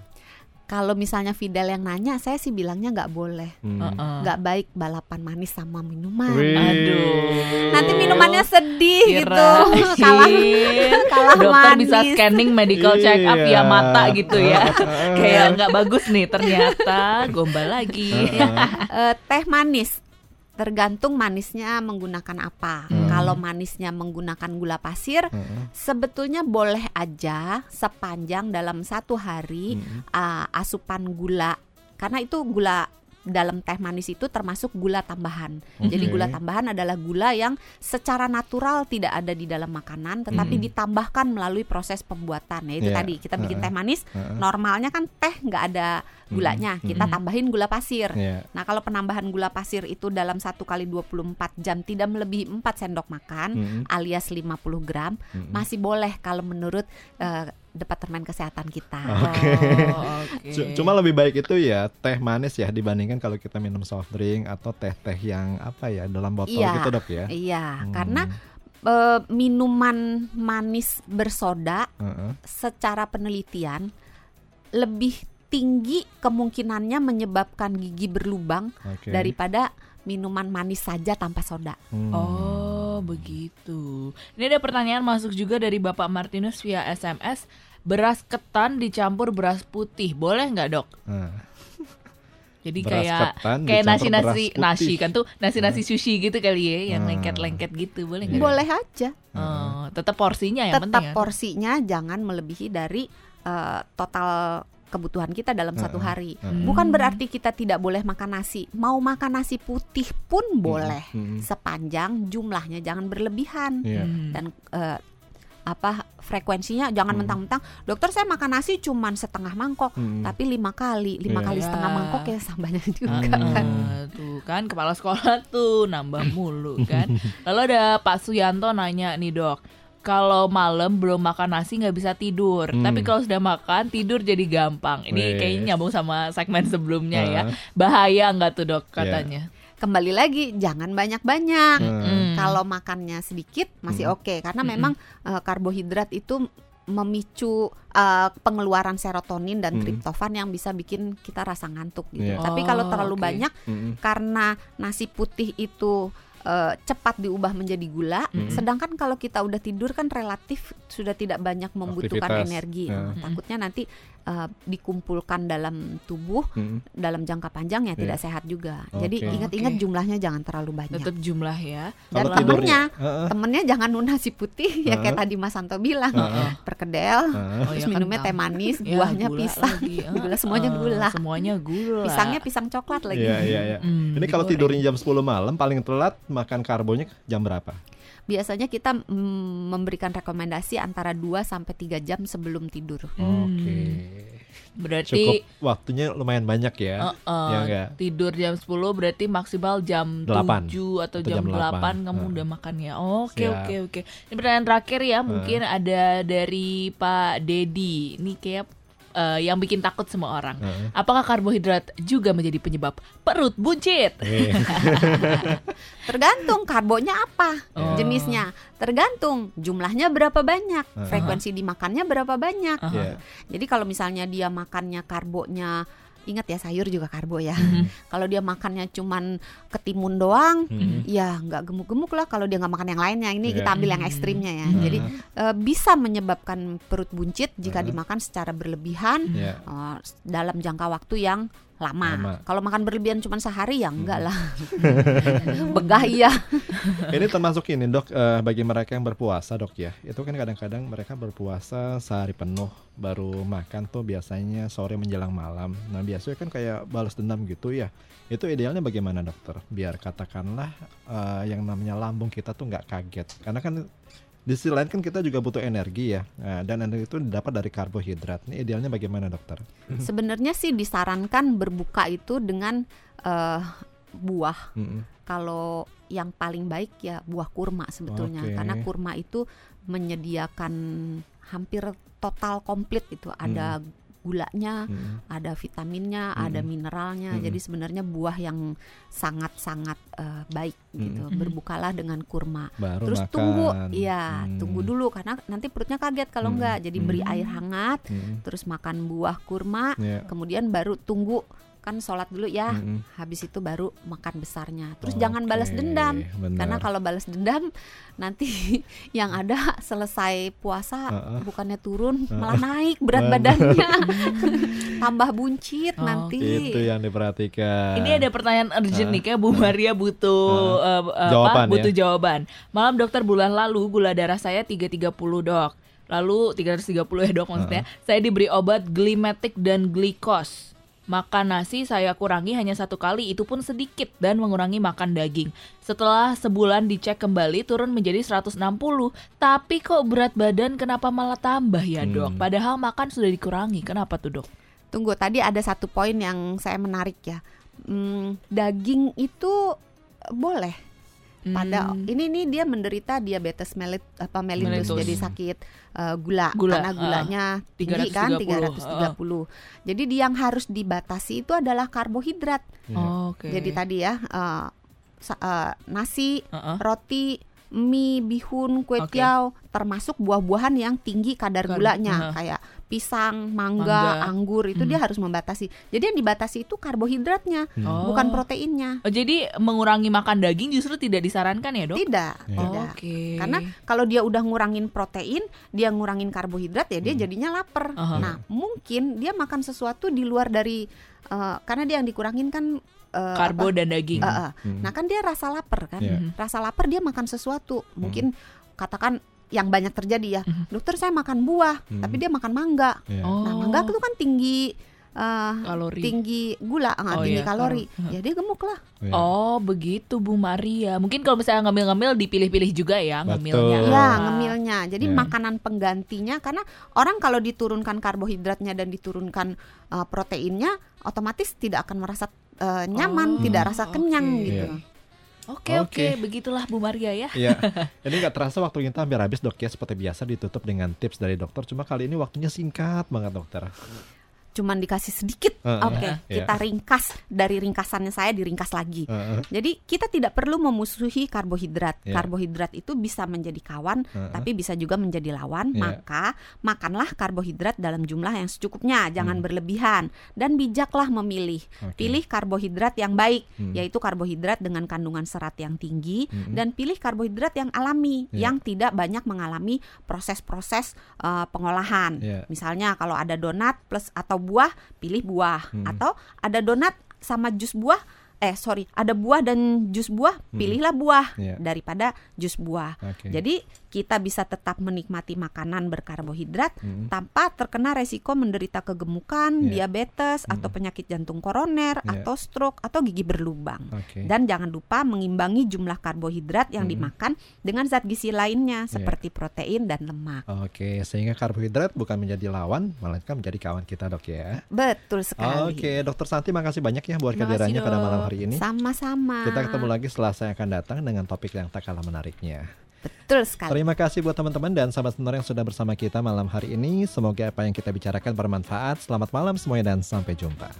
Kalau misalnya Fidel yang nanya, saya sih bilangnya nggak boleh, Mm. Heeh. nggak baik balapan manis sama minuman. Wih. Aduh. Nanti minumannya sedih gitu, Kirain kalah kalah dokter manis. bisa scanning medical check up Iya. via mata gitu ya. Kayak nggak bagus nih ternyata gombal lagi. Eh, teh manis tergantung manisnya menggunakan apa. Hmm. Kalau manisnya menggunakan gula pasir, Heeh. sebetulnya boleh aja sepanjang dalam satu hari Mm-mm. uh, asupan gula karena itu gula dalam teh manis itu termasuk gula tambahan. Jadi Oke. gula tambahan adalah gula yang secara natural tidak ada di dalam makanan tetapi Mm. ditambahkan melalui proses pembuatan. Ya itu Iya. tadi kita bikin Heeh. teh manis Heeh. normalnya kan teh nggak ada gulanya, Mm. kita Mm. tambahin gula pasir. Iya. Nah, kalau penambahan gula pasir itu dalam satu kali 24 jam tidak melebihi 4 sendok makan alias 50 gram, masih boleh kalau menurut eh, departemen kesehatan kita. Oke. Oh, oke. C- Cuma lebih baik itu ya teh manis ya dibandingkan kalau kita minum soft drink atau teh-teh yang apa ya dalam botol Iya. gitu dok ya. Iya, Hmm. karena eh, minuman manis bersoda Heeh. secara penelitian lebih tinggi kemungkinannya menyebabkan gigi berlubang Oke. daripada minuman manis saja tanpa soda. Hmm. Oh, begitu. Ini ada pertanyaan masuk juga dari Bapak Martinus via SMS. Beras ketan dicampur beras putih, boleh nggak dok? Nah, Jadi Beras kayak ketan kayak beras putih. nasi kan tuh nasi-nasi sushi gitu kali ya, yang Hmm. lengket-lengket gitu, boleh nggak? Iya. Boleh aja. Oh, tetap porsinya yang Tetap penting ya. porsinya jangan melebihi dari eh, total kebutuhan kita dalam satu Heeh. hari. Heeh. Bukan berarti kita tidak boleh makan nasi. Mau makan nasi putih pun boleh. Mm-mm. Sepanjang jumlahnya jangan berlebihan. Iya. Hmm. Dan eh, apa frekuensinya jangan Hmm. mentang-mentang dokter saya makan nasi cuman setengah mangkok Mm-mm. tapi lima kali lima Iya. kali setengah Ya. mangkok ya banyak juga Ah, kan tuh kan kepala sekolah tuh nambah mulu kan. Lalu ada Pak Suyanto nanya nih dok, kalau malam belum makan nasi nggak bisa tidur, Hmm. tapi kalau sudah makan tidur jadi gampang. Ini Wes. kayaknya nyambung sama segmen sebelumnya ya. Ah. Bahaya nggak tuh dok Iya. katanya? kembali lagi jangan banyak-banyak Hmm. Hmm. kalau makannya sedikit masih Hmm. oke karena Mm-mm. memang eh, karbohidrat itu memicu eh, pengeluaran serotonin dan Mm. triptofan yang bisa bikin kita rasa ngantuk gitu. Iya. Tapi Oh, kalau terlalu oke. banyak Mm-mm. karena nasi putih itu eh, cepat diubah menjadi gula, Mm. sedangkan kalau kita udah tidur kan relatif sudah tidak banyak membutuhkan Aktivitas. energi. Nah, takutnya nanti eh, dikumpulkan dalam tubuh Mm-mm. dalam jangka panjang ya Iya. tidak sehat juga. Oke. Jadi ingat-ingat Oke. jumlahnya jangan terlalu banyak. Tetap jumlah ya. Dan Kalau temennya, tidurnya, Heeh. temennya jangan nasi putih ya kayak tadi Mas Santo bilang, Heeh. perkedel. Oh, terus ya, minumnya teh kentang. manis, Ya, buahnya gula pisang, lagi. Gula semuanya gula. Semuanya gula. Pisangnya pisang coklat lagi. Iya iya iya. Hmm, Ini kalau tidurnya jam 10 malam paling telat makan karbonya jam berapa? Biasanya kita mm, memberikan rekomendasi antara 2 sampai 3 jam sebelum tidur. Hmm. Oke. Berarti Cukup waktunya lumayan banyak ya. Uh-uh. Ya enggak? tidur jam 10 berarti maksimal jam Delapan. 7 atau Atau jam, jam 8 8. kamu Uh. udah makan ya. Oke oke oke. Ini pertanyaan terakhir ya, mungkin ada dari Pak Dedi. Ini kayak eh, yang bikin takut semua orang. Heeh. Apakah karbohidrat juga menjadi penyebab perut buncit? Eh, Tergantung karbonya apa Oh. jenisnya, tergantung jumlahnya berapa banyak, Uh-huh. frekuensi dimakannya berapa banyak. Aha. Iya. Jadi kalau misalnya dia makannya karbonya Ingat ya sayur juga karbo ya. Mhm. Kalau dia makannya cuman ketimun doang, Hmm. ya nggak gemuk-gemuk lah. Kalau dia nggak makan yang lainnya, ini Iya. kita ambil yang Hmm. ekstrimnya ya. Hmm. Jadi eh, bisa menyebabkan perut buncit jika Hmm. dimakan secara berlebihan Iya. eh, dalam jangka waktu yang lama. Lama. Kalau makan berlebihan cuma sehari ya enggak Hmm. lah. Begah iya. Ini termasuk ini dok eh, bagi mereka yang berpuasa dok ya. Itu kan kadang-kadang mereka berpuasa sehari penuh baru makan tuh biasanya sore menjelang malam. Nah biasanya kan kayak balas dendam gitu ya. Itu idealnya bagaimana dokter? Biar katakanlah eh, yang namanya lambung kita tuh nggak kaget. Karena kan di sisi lain kan kita juga butuh energi ya. Nah, dan energi itu didapat dari karbohidrat. Ini idealnya bagaimana dokter? Sebenarnya sih disarankan berbuka itu dengan eh, buah. Mm-mm. Kalau yang paling baik ya buah kurma sebetulnya Oke. karena kurma itu menyediakan hampir total komplit itu ada gulanya, Mm-mm. ada vitaminnya, ada Mm-mm. mineralnya. Mm-mm. Jadi sebenarnya buah yang sangat-sangat eh, baik gitu. Mm-mm. Berbukalah dengan kurma. Baru Terus makan. tunggu, iya, Hmm. tunggu dulu karena nanti perutnya kaget kalau Mm. enggak. Jadi beri Mm. air hangat, Mm-mm. terus makan buah kurma, Ya. kemudian baru tunggu kan sholat dulu ya. Mm-mm. Habis itu baru makan besarnya. Terus jangan balas dendam. benar. Karena kalau balas dendam nanti yang ada selesai puasa Heeh. bukannya turun Heeh. malah naik berat Benar. badannya. Tambah buncit Oh, nanti. Itu yang diperhatikan. Ini ada pertanyaan urgent nih kayak Bu Maria butuh eh, eh, Jawaban apa? ya. Butuh jawaban. Malam dokter bulan lalu gula darah saya 330 dok. Lalu 330 ya dok maksudnya. Saya diberi obat Glimatic dan Glikos. Makan nasi saya kurangi hanya satu kali, itu pun sedikit dan mengurangi makan daging. Setelah sebulan dicek kembali turun menjadi 160, tapi kok berat badan kenapa malah tambah ya dok? Hmm. Padahal makan sudah dikurangi, kenapa tuh dok? Tunggu tadi ada satu poin yang saya menarik ya. Hmm, daging itu boleh pada Hmm. ini nih dia menderita diabetes melit apa mellitus Mellitus. jadi sakit eh, gula, Gula, karena ah. gulanya tinggi kan 330, 330. Jadi di- yang harus dibatasi itu adalah karbohidrat. Iya. Oke. Jadi tadi ya sa- eh, nasi, Heeh. roti, mie, bihun, kue Oke. tiaw, termasuk buah-buahan yang tinggi kadar gulanya uh. kayak pisang, mangga, Mangga. anggur itu Hmm. dia harus membatasi. Jadi yang dibatasi itu karbohidratnya, Oh. bukan proteinnya. Oh, jadi mengurangi makan daging justru tidak disarankan ya dok? Tidak, Iya. tidak. Oke. Karena kalau dia udah ngurangin protein, dia ngurangin karbohidrat ya dia Hmm. jadinya lapar. Aha. Nah, mungkin dia makan sesuatu di luar dari eh, karena dia yang dikurangin kan eh, karbo apa? dan daging. Eh, eh. Hmm. Nah, kan dia rasa lapar kan. Mhm. Rasa lapar dia makan sesuatu. Mungkin katakan yang banyak terjadi ya. Mhm. Dokter saya makan buah, Hmm. tapi dia makan mangga. Iya. Oh. Nah, mangga itu kan tinggi eh, kalori. tinggi gula, ah, Oh, tinggi iya, kalori. Ya dia gemuk lah. Iya. Oh begitu Bu Maria. Mungkin kalau misalnya ngambil-ngambil dipilih-pilih juga ya Betul. ngemilnya. Ya, ngemilnya. Jadi Ya. makanan penggantinya karena orang kalau diturunkan karbohidratnya dan diturunkan uh, proteinnya, otomatis tidak akan merasa uh, nyaman, Oh, tidak rasa kenyang gitu. Iya. Oke Oke. oke begitulah Bu Maria ya. Iya, ini nggak terasa waktu kita hampir habis dok ya seperti biasa ditutup dengan tips dari dokter. Cuma kali ini waktunya singkat banget dokter. Cuman dikasih sedikit. Heeh. Oke, Iya. kita ringkas dari ringkasannya saya diringkas lagi. Heeh. Jadi kita tidak perlu memusuhi karbohidrat. Iya. Karbohidrat itu bisa menjadi kawan, Heeh. tapi bisa juga menjadi lawan. Iya. Maka makanlah karbohidrat dalam jumlah yang secukupnya, jangan Hmm. berlebihan dan bijaklah memilih. Oke. Pilih karbohidrat yang baik, Hmm. yaitu karbohidrat dengan kandungan serat yang tinggi Hmm. dan pilih karbohidrat yang alami, Iya. yang tidak banyak mengalami proses-proses eh, pengolahan. Iya. Misalnya kalau ada donat plus atau buah, pilih buah. Hmm. Atau ada donat sama jus buah, eh sorry, ada buah dan jus buah, pilihlah buah Iya. daripada jus buah. Oke. Jadi kita bisa tetap menikmati makanan berkarbohidrat Hmm. tanpa terkena resiko menderita kegemukan, Iya. diabetes atau penyakit jantung koroner Iya. atau stroke atau gigi berlubang. Oke. Dan jangan lupa mengimbangi jumlah karbohidrat yang Hmm. dimakan dengan zat gizi lainnya seperti protein dan lemak. Oke, sehingga karbohidrat bukan menjadi lawan, melainkan menjadi kawan kita dok ya. Betul sekali. Oke, dokter Santi makasih banyak ya buat kehadirannya pada malam hari ini. Sama-sama. Kita ketemu lagi setelah saya akan datang dengan topik yang tak kalah menariknya. Betul sekali. Terima kasih buat teman-teman dan sahabat sonora yang sudah bersama kita malam hari ini. Semoga apa yang kita bicarakan bermanfaat. Selamat malam semuanya dan sampai jumpa.